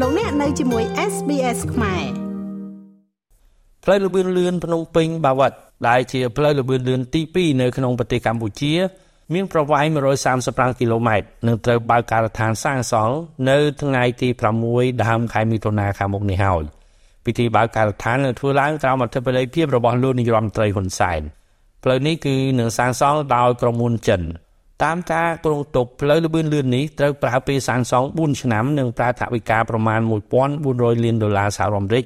លោកអ្នកនៅជាមួយ SBS ខ្មែរផ្លូវលបឿនលឿនភ្នំពេញបាវិតដែលជាផ្លូវលបឿនលឿនទី2នៅក្នុងប្រទេសកម្ពុជា មានប្រវែង135គីឡូម៉ែត្រនឹងត្រូវបើកការដ្ឋានសាងសង់នៅថ្ងៃទី6ដើមខែមិថុនាខាងមុខនេះហើយពិធីបើកការដ្ឋាននឹងធ្វើឡើងក្រោមអធិបតីភាពរបស់លោកនាយរដ្ឋមន្ត្រីហ៊ុនសែនផ្លូវនេះគឺនឹងសាងសង់ដោយក្រុមហ៊ុនចិន តាមការគ្រោងទុកផ្លូវលបឿនលឿននេះត្រូវប្រើពេលសាងសង់4ឆ្នាំនិងប្រើថវិកាប្រមាណ1400លានដុល្លារសហរដ្ឋអាមេរិក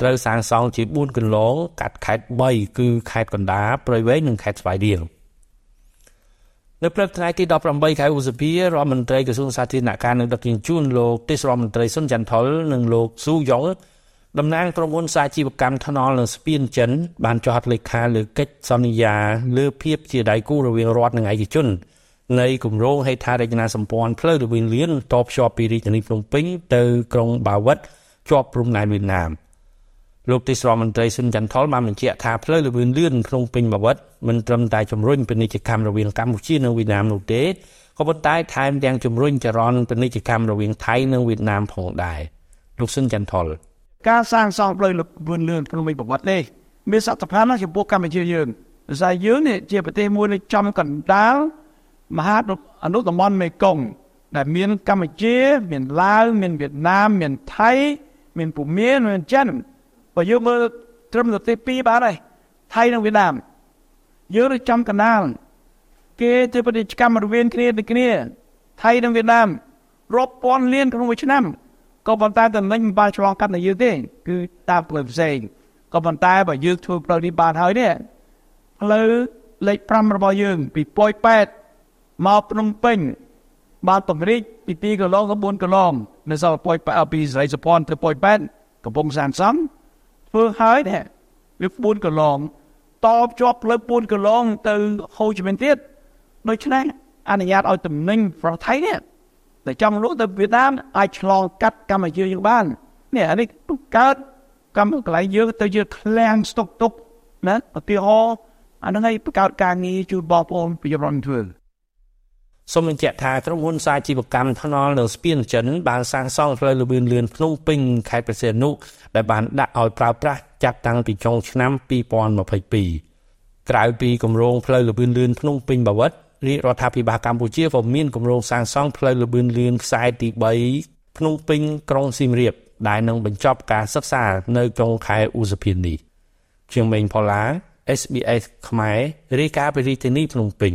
ត្រូវសាងសង់ជា4គន្លងកាត់ខេត្ត3គឺខេត្តកណ្ដាលព្រៃវែងនិងខេត្តស្វាយរៀងនៅព្រឹកថ្ងៃទី18ខែឧសភារដ្ឋមន្ត្រីក្រសួងសាធារណការនឹងដឹកជញ្ជូនលោកទេសរដ្ឋមន្ត្រីសុនចន្ទថុលនិងលោកស៊ូយ៉ុងតំណាងក្រុមហ៊ុនសាជីវកម្មថ្នល់និងស្ពានចិនបានចុះហត្ថលេខាលើកិច្ចសន្យាលើភាពជាដៃគូរវាងរដ្ឋនិងឯកជន នៃគម្រោងហេដ្ឋារចនាសម្ព័ន្ធផ្លូវរវាងលៀនតភ្ជាប់ពីរាជធានីភ្នំពេញទៅក្រុងបាវិតជាប់ព្រំដែនវៀតណាមលោកទេសរដ្ឋមន្ត្រីស៊ុនចន្ទថុលបានបញ្ជាក់ថាផ្លូវលឿនលឿនក្នុងពេញបាវិតមិនត្រឹមតែជំរុញពាណិជ្ជកម្មរវាងកម្ពុជានិងវៀតណាមនោះទេក៏ប៉ុន្តែថែមទាំងជំរុញចរន្តពាណិជ្ជកម្មរវាងថៃនិងវៀតណាមផងដែរលោកស៊ុនចន្ទថុលការសាងសង់ផ្លូវលឿនលឿនក្នុងពេញបាវិតនេះមានសក្តានុពលចំពោះកម្ពុជាយើងដោយសារយើងនេះជាប្រទេសមួយនៅចំកណ្ដាល មហាអនុតំបន់មេគង្គដែលមានកម្ពុជា មានឡាវមានវៀតណាមមានថៃ មានភូមាមានចិនបើយើងមើលត្រឹមប្រទេសពីរបានហើយថៃនិងវៀតណាមយើងនៅចំកណ្ដាលគេធ្វើពាណិជ្ជកម្មរវាងគ្នាទៅគ្នា ថៃនិងវៀតណាមរាប់ពាន់លានក្នុងមួយឆ្នាំក៏ប៉ុន្តែតំណែងមិនបានឆ្លងកាត់នៅយើងទេគឺតាមផ្លូវផ្សេងក៏ប៉ុន្តែបើយើងធ្វើផ្លូវនេះបានហើយនេះផ្លូវលេខ5របស់យើងពីប៉ោយប៉ែត មកភ្នំពេញបានពង្រីកពី2គីឡូទៅ4គីឡូនៅសល់ប៉ោយប៉ែតពីស្រីសុភ័ណ្ឌទៅប៉ោយប៉ែតកំពុងសានសំធ្វើហើយដែរវា4កន្លងតបជាប់ផ្លូវ4កន្លងទៅហូជីមិញទៀតដូច្នេះអនុញ្ញាតឲ្យតំណែងប្រទេសថៃនេះតែចង់លក់ទៅវៀតណាមអាចឆ្លងកាត់កម្ពុជាយើងបាននេះអានេះកើតកម្មកន្លែងយើងទៅយើងឃ្លាំងស្តុកទុកណាឧទាហរណ៍អានឹងឲ្យបង្កើតការងារជូនបងប្អូនប្រជាជនធ្វើ សូមបញ្ជាក់ថាក្រុមហ៊ុនសាជីវកម្មថ្នល់នៅស្ពានចិនបានសាងសង់ផ្លូវលបឿនលឿនភ្នំពេញខេត្តព្រះសីហនុដែលបានដាក់ឲ្យប្រើប្រាស់ចាប់តាំងពីចុងឆ្នាំ2022ក្រៅពីគម្រោងផ្លូវលបឿនលឿនភ្នំពេញបាវិតរាជរដ្ឋាភិបាលកម្ពុជាក៏មានគម្រោងសាងសង់ផ្លូវលបឿនលឿនខ្សែទី3ភ្នំពេញក្រុងសៀមរាបដែលនឹងបញ្ចប់ការសិក្សានៅក្នុងខែឧសភានេះជាងមេងផល្លា SBS ខ្មែររាយការណ៍ពីរាជធានីភ្នំពេញ